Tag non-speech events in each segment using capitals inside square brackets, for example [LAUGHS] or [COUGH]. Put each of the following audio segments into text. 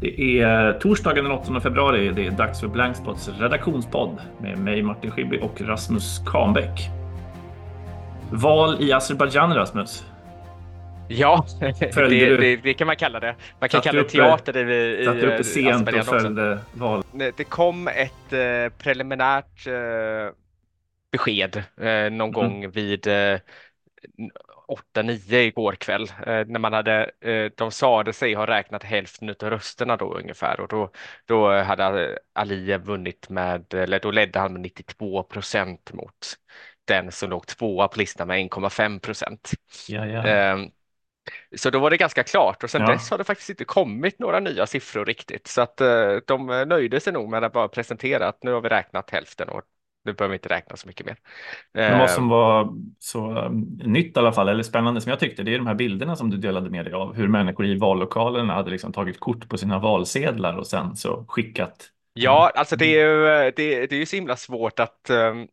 Det är torsdagen den 8 februari. Det är dags för Blankspots redaktionspodd med mig Martin Schibbye och Rasmus Kahnbäck. Val i Azerbajdzjan, Rasmus. Ja, [LAUGHS] det, det, det, kan man kalla det. Man kan kalla det teater i, i Satt du uppe sent och följde val? Det kom ett eh, preliminärt eh, besked eh, någon mm. gång vid eh, 8-9 igår kväll eh, när man hade, eh, de sade sig ha räknat hälften av rösterna då ungefär och då, då hade Aliyev vunnit med, eller då ledde han med 92 procent mot den som låg tvåa på listan med 1,5 procent. Ja, ja. Ehm, så då var det ganska klart och sen ja. dess har det faktiskt inte kommit några nya siffror riktigt så att eh, de nöjde sig nog med att bara presentera att nu har vi räknat hälften och nu behöver inte räkna så mycket mer. Men vad som var så um, nytt i alla fall, eller spännande som jag tyckte, det är de här bilderna som du delade med dig av, hur människor i vallokalerna hade liksom tagit kort på sina valsedlar och sen så skickat. Ja, alltså det är ju, det, det är ju så himla svårt att um,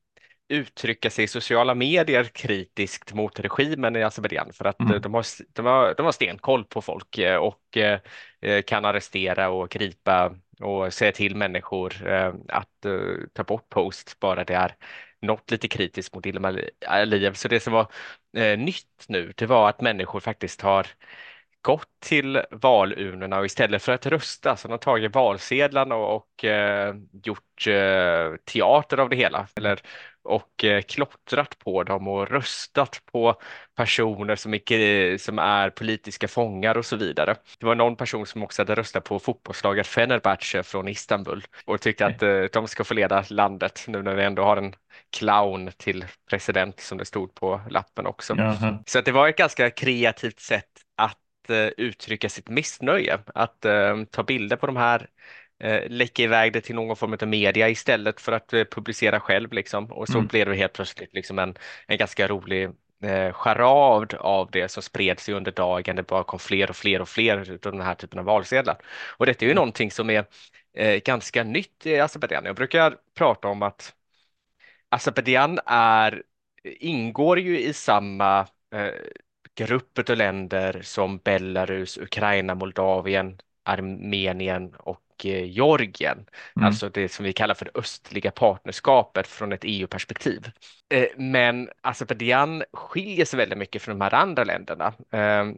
uttrycka sig i sociala medier kritiskt mot regimen i Azerbajdzjan för att mm. de, har, de, har, de har stenkoll på folk eh, och eh, kan arrestera och gripa och säga till människor eh, att eh, ta bort post bara det är något lite kritiskt mot Ilham Aliyev. Så det som var eh, nytt nu, det var att människor faktiskt har gått till valurnorna och istället för att rösta så har de tagit valsedlarna och, och eh, gjort eh, teater av det hela. Eller och eh, klottrat på dem och röstat på personer som är, som är politiska fångar och så vidare. Det var någon person som också hade röstat på fotbollslaget Fenerbahce från Istanbul och tyckte att eh, de ska få leda landet nu när vi ändå har en clown till president som det stod på lappen också. Jaha. Så att det var ett ganska kreativt sätt att eh, uttrycka sitt missnöje, att ta bilder på de här eh, läcka iväg det till någon form av media istället för att eh, publicera själv liksom. Och så mm. blev det helt plötsligt liksom en, en ganska rolig eh, charad av det som spred sig under dagen. Det bara kom fler och fler och fler av den här typen av valsedlar. Och detta är ju någonting som är eh, ganska nytt i Azerbajdzjan. Jag brukar prata om att Azerbajdzjan är, ingår ju i samma eh, grupp av länder som Belarus, Ukraina, Moldavien, Armenien och och eh, Georgien, mm. alltså det som vi kallar för det östliga partnerskapet från ett EU-perspektiv. Eh, men Azerbajdzjan skiljer sig väldigt mycket från de här andra länderna. Ehm,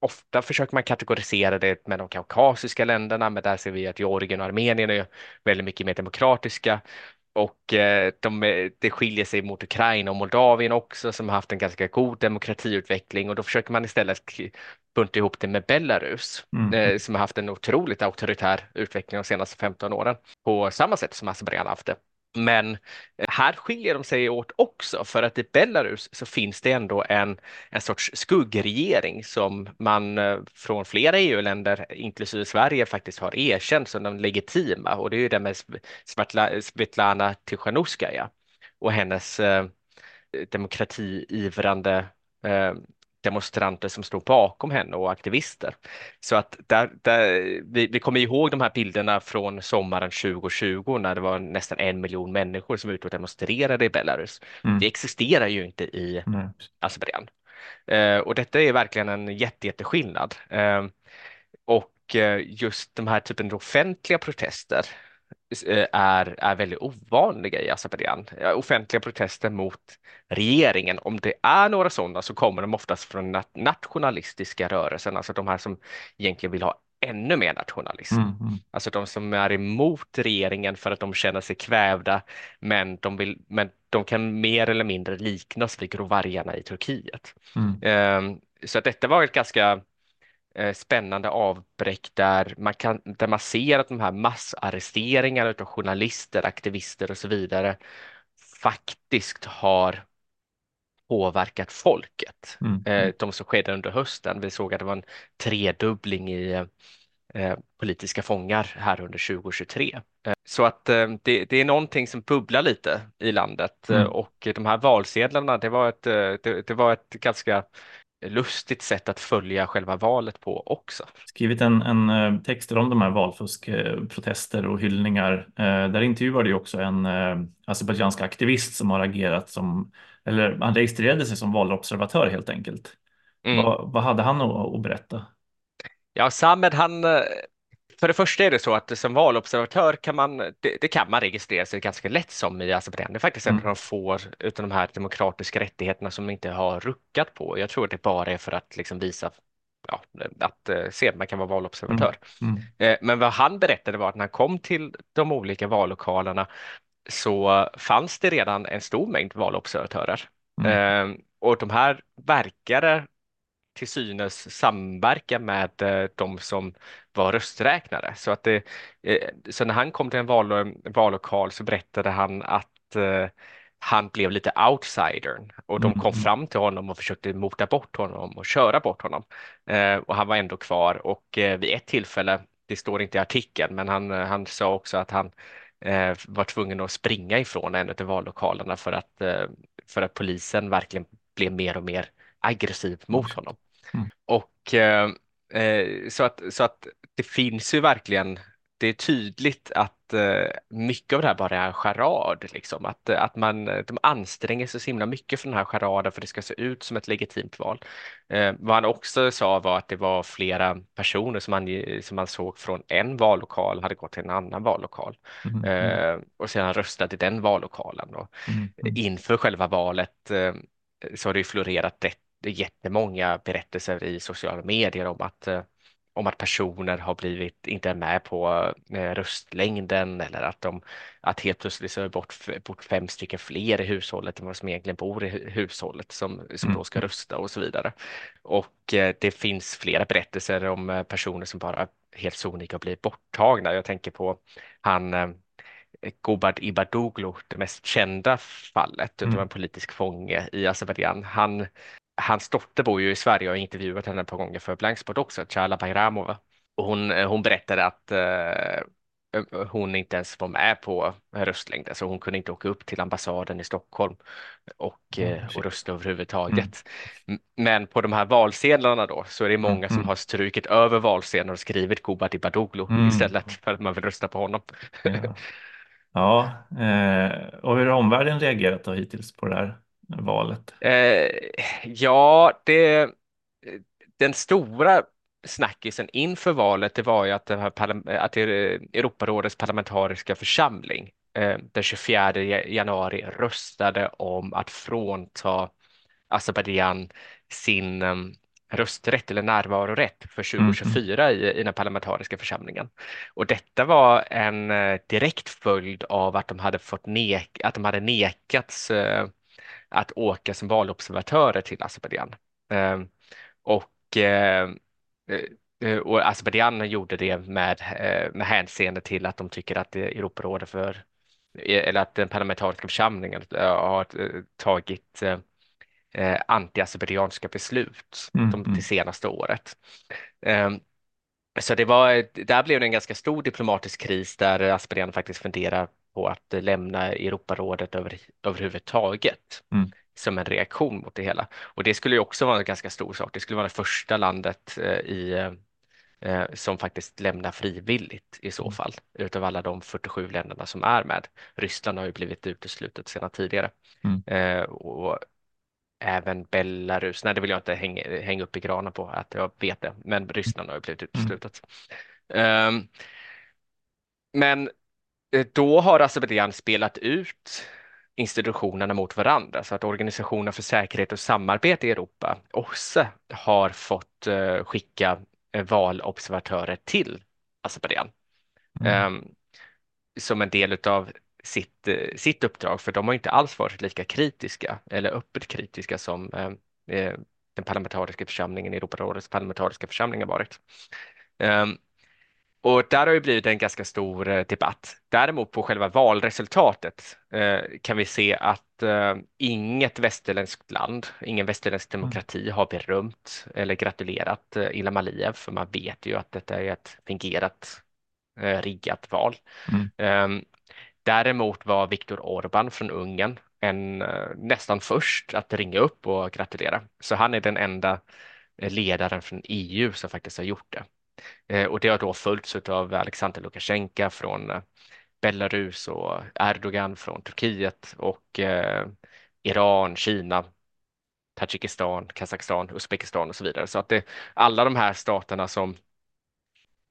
ofta försöker man kategorisera det med de kaukasiska länderna, men där ser vi att Georgien och Armenien är väldigt mycket mer demokratiska och eh, de, det skiljer sig mot Ukraina och Moldavien också som har haft en ganska god demokratiutveckling och då försöker man istället bunta ihop det med Belarus mm. Eh, som har haft en otroligt auktoritär utveckling de senaste 15 åren på samma sätt som Azerbajdzjan haft det. Men eh, här skiljer de sig åt också för att i Belarus så finns det ändå en, en sorts skuggregering som man eh, från flera EU-länder, inklusive Sverige, faktiskt har erkänt som de legitima. Och det är ju det med Svetlana Tichanovskaja och hennes eh, eh demokratiivrande eh, demonstranter som står bakom henne och aktivister. Så att där, där, vi, vi kommer ihåg de här bilderna från sommaren 2020 när det var nästan en miljon människor som var ute och demonstrerade i Belarus. Mm. Det existerar ju inte i mm. Azerbajdzjan. Eh, och detta är verkligen en jätte, jätteskillnad. Eh, och eh, just de här typen av offentliga protester är, är väldigt ovanliga i Azerbajdzjan. Offentliga protester mot regeringen. Om det är några sådana så kommer de oftast från nationalistiska rörelsen, alltså de här som egentligen vill ha ännu mer nationalism. Mm, mm. Alltså de som är emot regeringen för att de känner sig kvävda, men de, vill, men de kan mer eller mindre liknas vid grovargarna i Turkiet. Mm. Um, så att detta var ett ganska Eh, spännande avbräck där man, kan, där man ser att de här massarresteringarna av journalister, aktivister och så vidare faktiskt har påverkat folket. Mm. Eh, mm. De som skedde under hösten. Vi såg att det var en tredubbling i eh, politiska fångar här under 2023. Så att det, det, är någonting som bubblar lite i landet mm. och de här valsedlarna, det var ett, det, det var ett ganska lustigt sätt att följa själva valet på också. Skrivit en, en eh, text om de här valfuskprotester och hyllningar. Eh, där intervjuade ju också en eh, azerbajdzjansk aktivist som har agerat som, eller han registrerade sig som valobservatör helt enkelt. Mm. Vad, vad hade han att, att berätta? Ja, Samed han för det första är det så att som valobservatör kan man, det, det kan man registrera sig ganska lätt som i Azerbajdzjan. Det är faktiskt en av Mm. de få utav de här demokratiska rättigheterna som inte har ruckat på. Jag tror att det bara är för att liksom visa ja, att eh, se att man kan vara valobservatör. Mm. Mm. Eh, Men vad han berättade var att när han kom till de olika vallokalerna så fanns det redan en stor mängd valobservatörer. Mm. Eh, Och de här verkade till synes samverka med eh, de som var rösträknare. Så, att det, eh, så när han kom till en val, vallokal så berättade han att eh, han blev lite outsidern och de kom Mm. fram till honom och försökte mota bort honom och köra bort honom. Eh, och han var ändå kvar och eh, vid ett tillfälle, det står inte i artikeln, men han, eh, han sa också att han eh, var tvungen att springa ifrån en av vallokalerna för att, eh, för att polisen verkligen blev mer och mer aggressiv mot honom. Mm. Och eh, eh, så att, så att det finns ju verkligen, det är tydligt att eh, mycket av det här bara är en charad, liksom. Att, att man, de anstränger sig så himla mycket för den här charaden för det ska se ut som ett legitimt val. Eh, vad han också sa var att det var flera personer som man, som man såg från en vallokal hade gått till en annan vallokal Mm. eh, och sedan röstat i den vallokalen. Och Mm. Mm. inför själva valet eh, så har det ju florerat rätt, jättemånga berättelser i sociala medier om att, eh, om att personer har blivit, inte är med på eh, röstlängden eller att de att helt plötsligt så är det bort, bort fem stycken fler i hushållet än vad som egentligen bor i hu- hushållet som, som Mm. då ska rösta och så vidare. Och eh, det finns flera berättelser om personer som bara helt sonika blivit borttagna. Jag tänker på han Gobard Ibadoglu, det mest kända fallet Mm. av en politisk fånge i Azerbajdzjan. Han, hans dotter bor ju i Sverige och har intervjuat henne par gånger för Blankspot också, Charla Bayramova. Och hon, hon berättade att eh, hon inte ens var med på röstlängden, så hon kunde inte åka upp till ambassaden i Stockholm och, Mm, eh, och rösta överhuvudtaget. M- Men på de här valsedlarna då så är det många som Mm. har strukit över valsedlarna och skrivit Gobard Ibadoglu Mm. istället för att man vill rösta på honom. Ja, ja. Eh, och hur har omvärlden reagerat då hittills på det här valet? Eh, ja, det, den stora snackisen inför valet det var ju att, det att det- Europarådets parlamentariska församling eh, den 24 januari röstade om att frånta Azerbajdzjan sin eh, rösträtt eller närvarorätt för Mm, 2024 i, i den parlamentariska församlingen. Och detta var en eh, direkt följd av att de hade fått nek att de hade nekats eh, att åka som valobservatörer till Azerbajdzjan. Eh, och, eh, eh, och Azerbajdzjan gjorde det med, eh, med hänseende till att de tycker att det Europarådet för eller att den parlamentariska församlingen har tagit eh, anti-azerbajdzjanska beslut Mm, de, mm. det senaste året. Eh, så det var, där blev det en ganska stor diplomatisk kris där Azerbajdzjan faktiskt funderar på att lämna Europarådet över, överhuvudtaget Mm. som en reaktion mot det hela. Och det skulle ju också vara en ganska stor sak. Det skulle vara det första landet eh, i, eh, som faktiskt lämnar frivilligt i så Mm. fall, utav alla de 47 länderna som är med. Ryssland har ju blivit uteslutet sedan tidigare. Mm. Eh, och även Belarus, nej det vill jag inte hänga, hänga upp i granen på att jag vet det, men Ryssland har ju blivit uteslutet. Ehm, men eh, då har Azerbajdzjan spelat ut institutionerna mot varandra så att Organisationen för säkerhet och samarbete i Europa, OSSE, har fått eh, skicka eh, valobservatörer till Azerbajdzjan Mm. ehm, som en del av sitt, eh, sitt uppdrag, för de har inte alls varit lika kritiska eller öppet kritiska som eh, eh, den parlamentariska församlingen, Europarådets parlamentariska församling har varit. Och där har ju blivit en ganska stor eh, debatt. Däremot på själva valresultatet eh, kan vi se att eh, inget västerländskt land, ingen västerländsk demokrati har berömt eller gratulerat eh, Ilham Aliyev, för man vet ju att detta är ett fingerat, eh, riggat val. Mm. Ehm, Däremot var Viktor Orbán från Ungern en, eh, nästan först att ringa upp och gratulera. Så han är den enda eh, ledaren från EU som faktiskt har gjort det. Eh, och det har då följts av Alexander Lukasjenko från eh, Belarus och Erdogan från Turkiet och eh, Iran, Kina, Tadzjikistan, Kazakstan, Uzbekistan och så vidare. Så att det, alla de här staterna som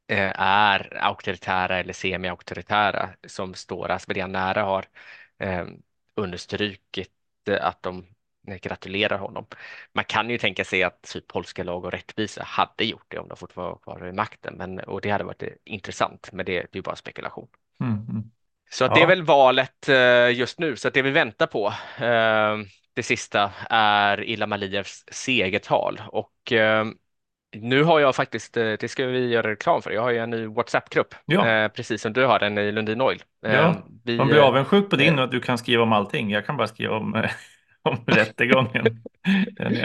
är auktoritära eller semi-auktoritära som står Aspedian nära har understrukit att de gratulerar honom. Man kan ju tänka sig att typ polska lag och rättvisa hade gjort det om de fått vara kvar vid makten, men, och det hade varit intressant, men det, det är ju bara spekulation. Mm, mm. Så att det är väl valet eh, just nu, så att det vi väntar på eh, det sista är Ilham Aliyevs segertal och eh, nu har jag faktiskt, det ska vi göra reklam för, jag har ju en ny WhatsApp-grupp, ja. precis som du har den i Lundin Oil. Ja, vi, man blir avundsjuk på din och att du kan skriva om allting. Jag kan bara skriva om om rättegången.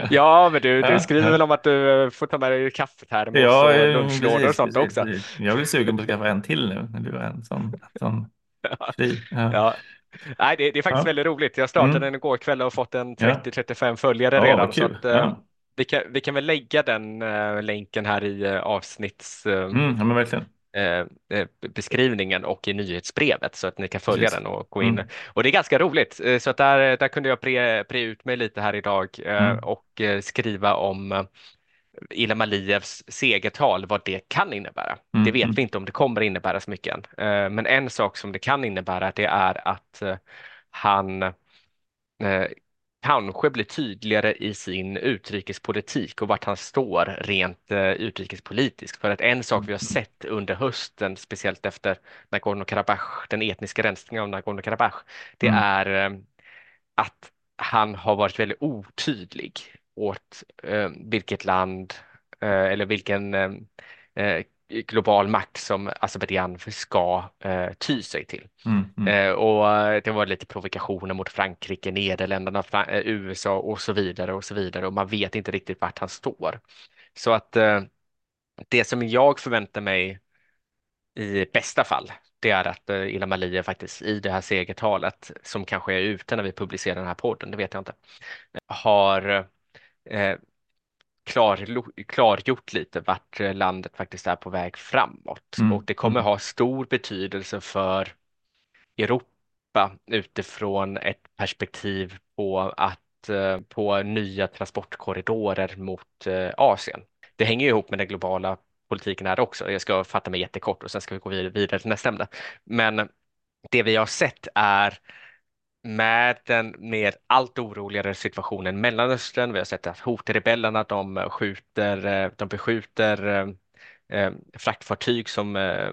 ja, men du, du skriver väl om att du får ta med dig kaffetermos ja, och lunchlådor och sånt också. Jag blir sugen på att skaffa en till nu när du har en sån, sån fri. Ja. ja. Nej, det, det, är faktiskt väldigt roligt. Jag startade mm. den igår kväll och fått en 30-35 följare redan. Så att, uh, vi, kan, vi kan väl lägga den uh, länken här i uh, avsnitts... mm, ja, men verkligen. Eh, eh, beskrivningen och i nyhetsbrevet så att ni kan följa Precis. den och gå in. Mm. Och det är ganska roligt eh, så att där, där kunde jag pre, pre ut mig lite här idag mm. och skriva om Ilham Aliyevs segertal, vad det kan innebära. Mm. Det vet mm. vi inte om det kommer innebära så mycket än. Men en sak som det kan innebära det är att han kanske blir tydligare i sin utrikespolitik och vart han står rent eh, utrikespolitiskt. För att en sak vi har mm. sett under hösten, speciellt efter Nagorno-Karabach, den etniska rensningen av Nagorno-Karabach, det mm. är eh, att han har varit väldigt otydlig åt eh, vilket land eh, eller vilken eh, eh, global makt som Azerbajdzjan ska eh, ty sig till. Mm, mm. Eh, och eh, det var lite provokationer mot Frankrike, Nederländerna, Fra eh, USA och så vidare och så vidare och man vet inte riktigt vart han står. Så att eh, det som jag förväntar mig i bästa fall, det är att eh, Ilham Aliyev faktiskt i det här segertalet, som kanske är ute när vi publicerar den här podden, det vet jag inte, har eh, klar, klargjort lite vart landet faktiskt är på väg framåt mm. och det kommer mm. ha stor betydelse för Europa utifrån ett perspektiv på att eh, på nya transportkorridorer mot eh, Asien. Det hänger ihop med den globala politiken här också. Jag ska fatta mig jättekort och sen ska vi gå vidare till nästa ämne. Men det vi har sett är med den mer allt oroligare situationen i Mellanöstern. Vi har sett att hotrebellerna de skjuter, eh, de beskjuter eh, eh, fraktfartyg som, eh,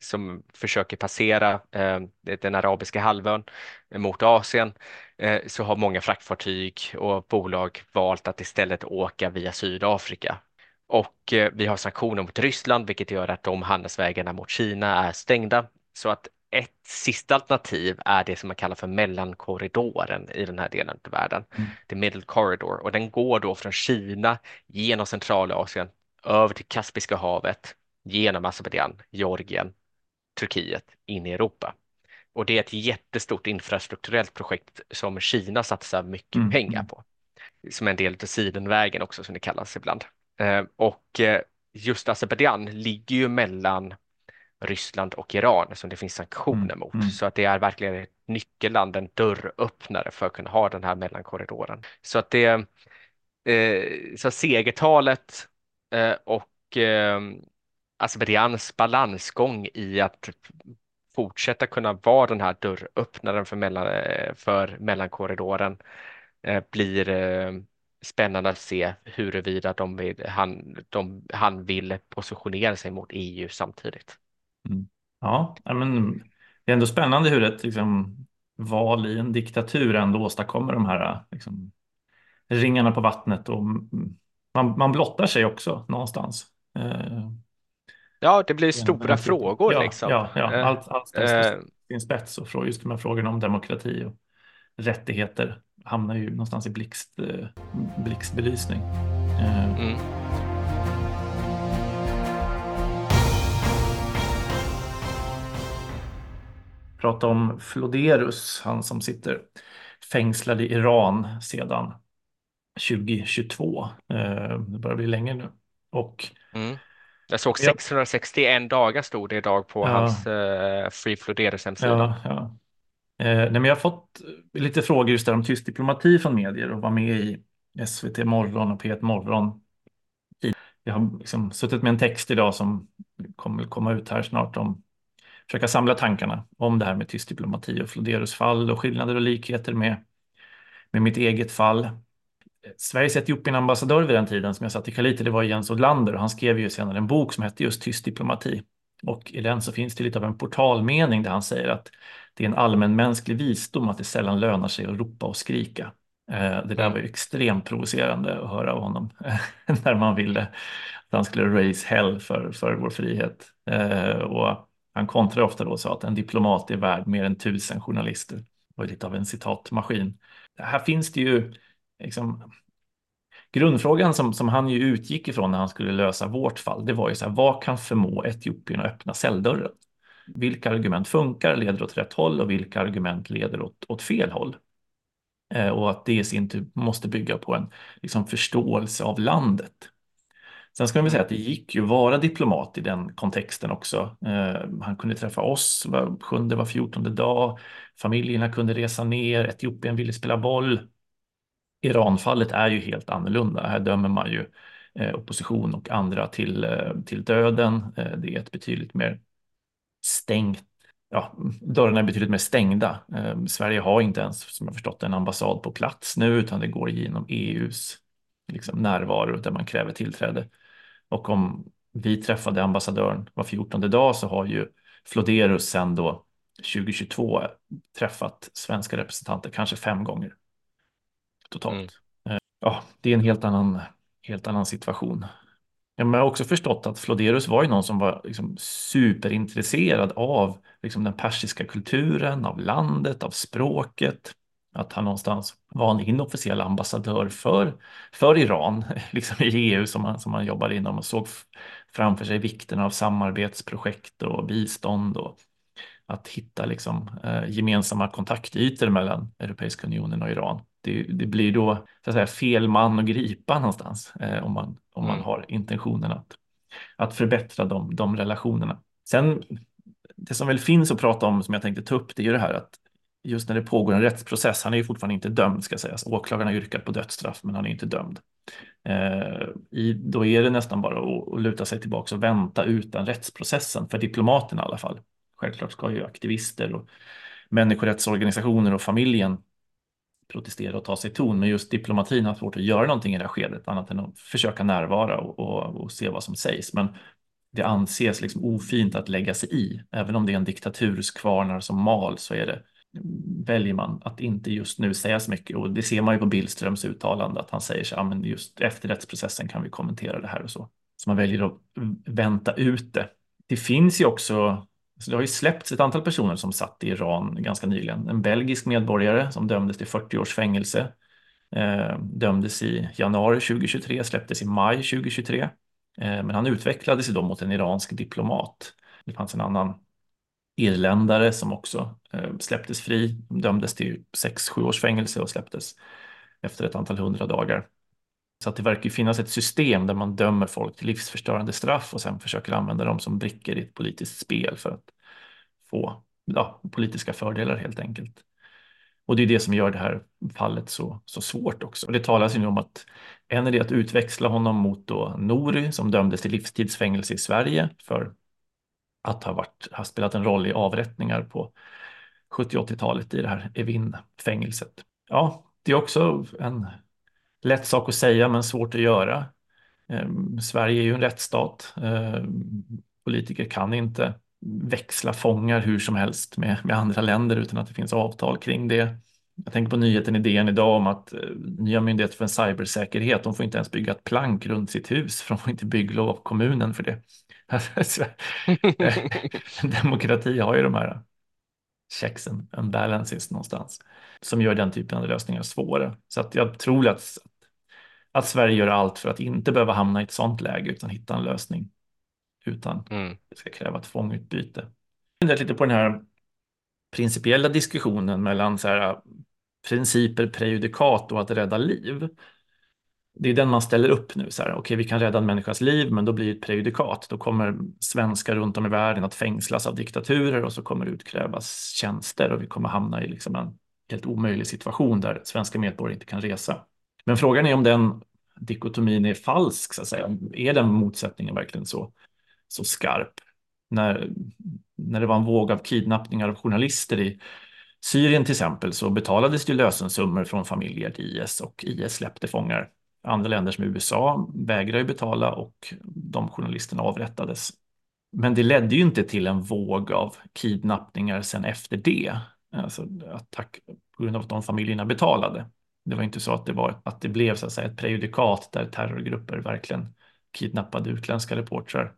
som försöker passera eh, den arabiska halvön mot Asien. Eh, så har många fraktfartyg och bolag valt att istället åka via Sydafrika. Och eh, vi har sanktioner mot Ryssland, vilket gör att de handelsvägarna mot Kina är stängda. Så att ett sista alternativ är det som man kallar för mellankorridoren i den här delen av världen, mm. the middle corridor och den går då från Kina genom Centralasien över till Kaspiska havet, genom Azerbajdzjan, Georgien, Turkiet in i Europa. Och det är ett jättestort infrastrukturellt projekt som Kina satsar mycket mm. pengar mm. på. Som en del av Sidenvägen också som det kallas ibland. Eh, och eh, just Azerbajdzjan ligger ju mellan Ryssland och Iran som det finns sanktioner mm. mot. Mm. Så att det är verkligen ett nyckelland, en dörröppnare för att kunna ha den här mellankorridoren. Så att det eh, så segertalet eh, och eh, Azerbajdzjans balansgång i att fortsätta kunna vara den här dörröppnaren för, mellan, eh, för mellankorridoren eh, blir eh, spännande att se huruvida de vill, han, de, han vill positionera sig mot EU samtidigt. Mm. Ja, men det är ändå spännande hur ett liksom, val i en diktatur ändå åstadkommer de här liksom, ringarna på vattnet och man, man blottar sig också någonstans. Eh, ja, det blir stora frågor ja, liksom. Ja, ja. Eh, allt, allt ställs äh, sin spets och just de här frågorna om demokrati och rättigheter hamnar ju någonstans i blixt, blixtbelysning. Mm. Prata om Floderus, han som sitter fängslad i Iran sedan 2022. Eh, det börjar bli länge nu. Och mm. Jag såg 661 dagar stod det idag på ja. hans uh, Free Floderus hemsida. Ja, ja. Eh, nej, men jag har fått lite frågor just där om tyst diplomati från medier och var med i SVT Morgon och P1 Morgon. Jag har liksom suttit med en text idag som kommer komma ut här snart om försöka samla tankarna om det här med tyst diplomati och Floderus fall och skillnader och likheter med, med mitt eget fall. Sveriges Etiopien-ambassadör vid den tiden som jag satt i Kalite, det var Jens Odlander och han skrev ju senare en bok som hette just Tyst diplomati. Och i den så finns det lite av en portalmening där han säger att det är en allmänmänsklig visdom att det sällan lönar sig att ropa och skrika. Eh, det där mm. var ju extremt provocerande att höra av honom [LAUGHS] när man ville att han skulle raise hell för, för vår frihet. Eh, och han kontrade ofta då och sa att en diplomat är värd mer än tusen journalister. Det var lite av en citatmaskin. Här finns det ju liksom, grundfrågan som, som han ju utgick ifrån när han skulle lösa vårt fall, det var ju så här, vad kan förmå Etiopien att öppna celldörren? Vilka argument funkar, leder åt rätt håll och vilka argument leder åt, åt fel håll? Eh, och att det i sin tur måste bygga på en liksom, förståelse av landet. Sen ska man väl säga att det gick ju vara diplomat i den kontexten också. Eh, han kunde träffa oss var sjunde, var fjortonde dag. Familjerna kunde resa ner. Etiopien ville spela boll. Iranfallet är ju helt annorlunda. Här dömer man ju eh, opposition och andra till, eh, till döden. Eh, det är ett betydligt mer stängt Ja, dörrarna är betydligt mer stängda. Eh, Sverige har inte ens, som jag förstått en ambassad på plats nu, utan det går genom EUs liksom, närvaro där man kräver tillträde. Och om vi träffade ambassadören var fjortonde dag så har ju Floderus sen då 2022 träffat svenska representanter kanske fem gånger totalt. Mm. Eh, ja, det är en helt annan, helt annan situation. Jag har också förstått att Floderus var ju någon som var liksom superintresserad av liksom den persiska kulturen, av landet, av språket. Att han någonstans var en inofficiell ambassadör för, för Iran, [LAUGHS] liksom i EU som han, som han jobbade inom och såg framför sig vikten av samarbetsprojekt och bistånd och att hitta liksom, eh, gemensamma kontaktytor mellan Europeiska unionen och Iran det, det, blir då så att säga, fel man att gripa någonstans eh, om man, om man mm. har intentionen att, att förbättra de, de relationerna. Sen det som väl finns att prata om som jag tänkte ta upp det är ju det här att just när det pågår en rättsprocess, han är ju fortfarande inte dömd ska sägas, åklagaren har yrkat på dödsstraff men han är inte dömd. Eh, i, då är det nästan bara att, att luta sig tillbaka och vänta utan rättsprocessen, för diplomaterna i alla fall. Självklart ska ju aktivister och människorättsorganisationer och familjen protestera och ta sig ton. Men just diplomatin har svårt att göra någonting i det här skedet annat än att försöka närvara och, och, och se vad som sägs. Men det anses liksom ofint att lägga sig i. Även om det är en diktaturskvarnar som mal så är det väljer man att inte just nu säga så mycket och det ser man ju på Billströms uttalande att han säger så ja, men just efter rättsprocessen kan vi kommentera det här och så. Så man väljer att vänta ut det. Det finns ju också så det har ju släppts ett antal personer som satt i Iran ganska nyligen. En belgisk medborgare som dömdes till 40 års fängelse. Eh, dömdes i januari 2023, släpptes i maj 2023. Eh, men han utvecklades ju då mot en iransk diplomat. Det fanns en annan irländare som också eh, släpptes fri. Dömdes till 6-7 års fängelse och släpptes efter ett antal hundra dagar. Så att det verkar finnas ett system där man dömer folk till livsförstörande straff och sen försöker använda dem som brickor i ett politiskt spel för att få ja, politiska fördelar helt enkelt. Och det är det som gör det här fallet så, så svårt också. Och det talas ju nu om att en idé att utväxla honom mot då Nori som dömdes till livstidsfängelse i Sverige för att ha, varit, ha spelat en roll i avrättningar på 70-80-talet i det här Evin-fängelset. Ja, det är också en lätt sak att säga men svårt att göra. Ehm, Sverige är ju en rättsstat. Ehm, politiker kan inte växla fångar hur som helst med, med andra länder utan att det finns avtal kring det. Jag tänker på nyheten i DN idag om att eh, nya myndigheter för en cybersäkerhet, de får inte ens bygga ett plank runt sitt hus för de får inte bygglov av kommunen för det. [LAUGHS] Demokrati har ju de här checks and balances någonstans som gör den typen av lösningar svåra. Så att jag tror att att Sverige gör allt för att inte behöva hamna i ett sådant läge utan hitta en lösning utan mm. det ska kräva ett fångutbyte. Jag har lite på den här principiella diskussionen mellan så här, principer, prejudikat och att rädda liv. Det är den man ställer upp nu. Så här, okej, vi kan rädda en människas liv, men då blir det ett prejudikat. Då kommer svenskar runt om i världen att fängslas av diktaturer och så kommer det utkrävas tjänster och vi kommer hamna i liksom en helt omöjlig situation där svenska medborgare inte kan resa. Men frågan är om den dikotomin är falsk, så att säga. Är den motsättningen verkligen så, så skarp. När, när det var en våg av kidnappningar av journalister i Syrien till exempel så betalades det lösensummor från familjer till IS och IS släppte fångar. Andra länder som USA vägrade betala och de journalisterna avrättades. Men det ledde ju inte till en våg av kidnappningar sen efter det. Alltså attack på grund av att de familjerna betalade. Det var inte så att det, var, att det blev så att säga, ett prejudikat där terrorgrupper verkligen kidnappade utländska reportrar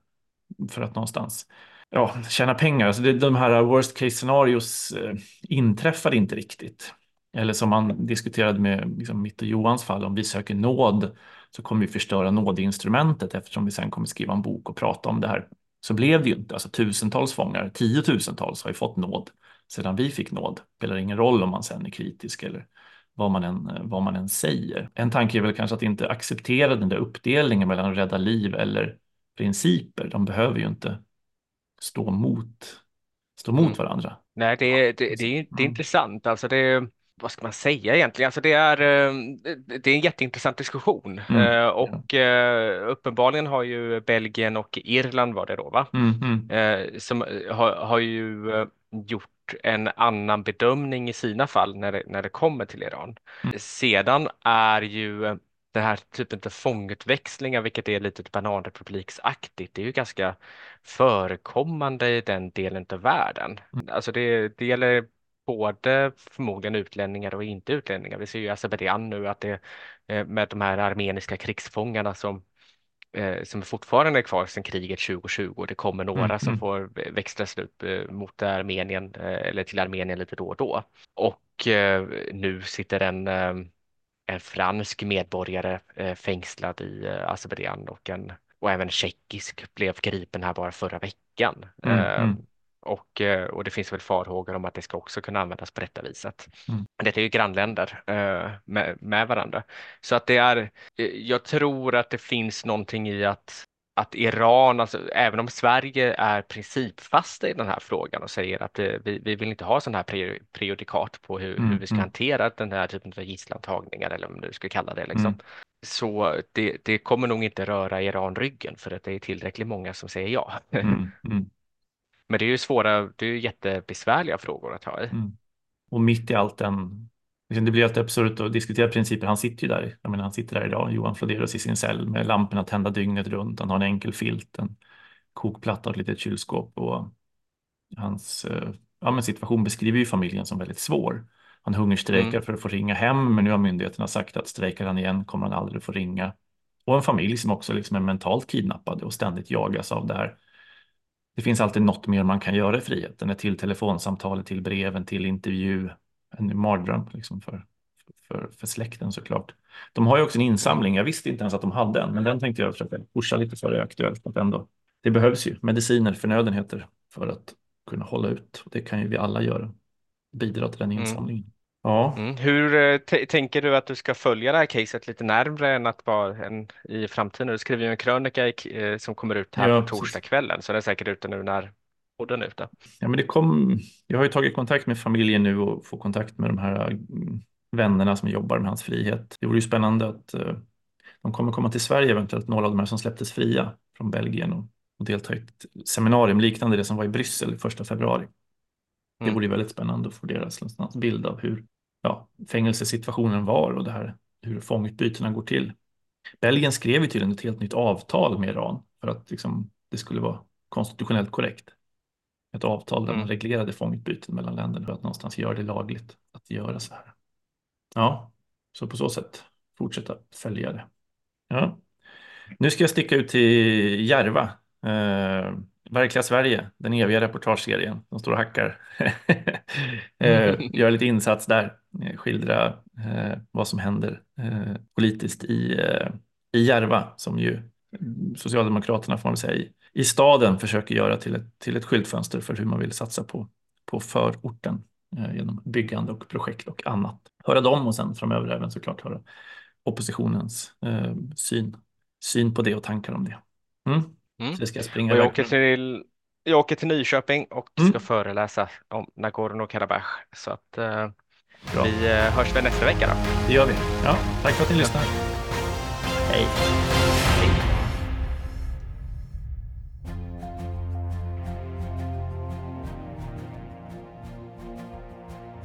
för att någonstans ja, tjäna pengar. Alltså det, de här worst case scenarios eh, inträffade inte riktigt. Eller som man diskuterade med liksom, mitt och Johans fall, om vi söker nåd så kommer vi förstöra nådinstrumentet eftersom vi sen kommer skriva en bok och prata om det här. Så blev det ju inte. Alltså tusentals fångar, tiotusentals har ju fått nåd sedan vi fick nåd. Det spelar ingen roll om man sen är kritisk eller vad man, än, vad man än säger. En tanke är väl kanske att inte acceptera den där uppdelningen mellan att rädda liv eller principer. De behöver ju inte stå mot, stå mot mm. varandra. Nej, det är, det, det är, det är mm. intressant. Alltså det, vad ska man säga egentligen? Alltså det, är, eh, det är en jätteintressant diskussion mm. Eh, och. Eh, uppenbarligen har ju Belgien och Irland var det då, va? Mm, mm. Som har, har ju gjort en annan bedömning i sina fall när det, när det kommer till Iran. Mm. Sedan är ju den här typen av fångutväxlingar, vilket är lite bananrepubliksaktigt, det är ju ganska förekommande i den delen av världen. Mm. Alltså det, det gäller både förmodligen utlänningar och inte utlänningar. Vi ser ju i Azerbajdzjan nu att det eh, med de här armeniska krigsfångarna som eh, som fortfarande är kvar sedan kriget 2020. Det kommer några mm, som mm. får växlas upp eh, mot Armenien eller till Armenien lite då och då. Och nu sitter en en fransk medborgare fängslad i Azerbajdzjan och en och även tjeckisk blev gripen här bara förra veckan. Mm, mm. Och, eh, och det finns väl farhågor om att det ska också kunna användas på detta viset. Mm. Det är ju grannländer eh, med, med varandra. Så att det är, eh, jag tror att det finns någonting i att att Iran, alltså, även om Sverige är principfasta i den här frågan och säger att vi, vi vill inte ha sådana här prejudikat på hur, mm, hur vi ska mm. hantera den här typen av gisslantagningar eller vad du ska kalla det. Liksom. Mm. Så det, det, kommer nog inte röra Iran ryggen för att det är tillräckligt många som säger ja. Mm, mm. Men det är ju svåra, det är ju jättebesvärliga frågor att ha i. Mm. Och mitt i allt den, liksom, det blir alltid absurt att diskutera principer. Han sitter ju där, jag menar han sitter där idag, Johan Floderus i sin cell med lamporna tända dygnet runt. Han har en enkel filt, en kokplatta och ett litet kylskåp och hans eh, ja, men situation beskriver ju familjen som väldigt svår. Han hungerstrejkar mm. för att få ringa hem, men nu har myndigheterna sagt att strejkar han igen kommer han aldrig få ringa. Och en familj som också liksom är mentalt kidnappade och ständigt jagas av det här det finns alltid något mer man kan göra i friheten. Till telefonsamtalet, till breven, till intervju. En mardröm liksom för, för, för släkten såklart. De har ju också en insamling. Jag visste inte ens att de hade en, men den tänkte jag försöka pusha lite för det är aktuellt. Att ändå, det behövs ju mediciner, förnödenheter för att kunna hålla ut. Och det kan ju vi alla göra. Bidra till den mm. insamlingen. Mm. Ja. Mm. Hur eh, tänker du att du ska följa det här caset lite närmre än att vara en, i framtiden? Du skriver ju en krönika i, eh, som kommer ut här ja, på torsdagskvällen så den är säkert ute nu när podden är ute. Ja, men det kom, jag har ju tagit kontakt med familjen nu och får kontakt med de här mm, vännerna som jobbar med hans frihet. Det vore ju spännande att uh, de kommer komma till Sverige eventuellt, några av de här som släpptes fria från Belgien och, och delta i ett seminarium liknande det som var i Bryssel första februari. Det mm. vore väldigt spännande att få deras bild av hur ja, fängelsesituationen var och det här, hur fångutbytena går till. Belgien skrev ju till ett helt nytt avtal med Iran för att liksom, det skulle vara konstitutionellt korrekt. Ett avtal där man mm. reglerade fångutbyten mellan länderna för att någonstans göra det lagligt att göra så här. Ja, så på så sätt fortsätta följa det. Ja. Nu ska jag sticka ut till Järva. Eh, Verkliga Sverige, den eviga reportageserien som står och hackar. [LAUGHS] Eh, [LAUGHS] gör lite insats där, skildra eh, vad som händer politiskt i, i Järva som ju Socialdemokraterna får man säga i, i staden försöker göra till ett, till ett skyltfönster för hur man vill satsa på, på förorten genom byggande och projekt och annat. Höra dem och sen framöver även såklart höra oppositionens eh, syn, syn på det och tankar om det. Mm. Mm. Så ska jag springa och jag, åker till, jag åker till Nyköping och mm. ska föreläsa om Nagorno-Karabach. Så att eh, vi eh, hörs väl nästa vecka då. Det gör vi. Ja, tack för att ni lyssnar. Hej.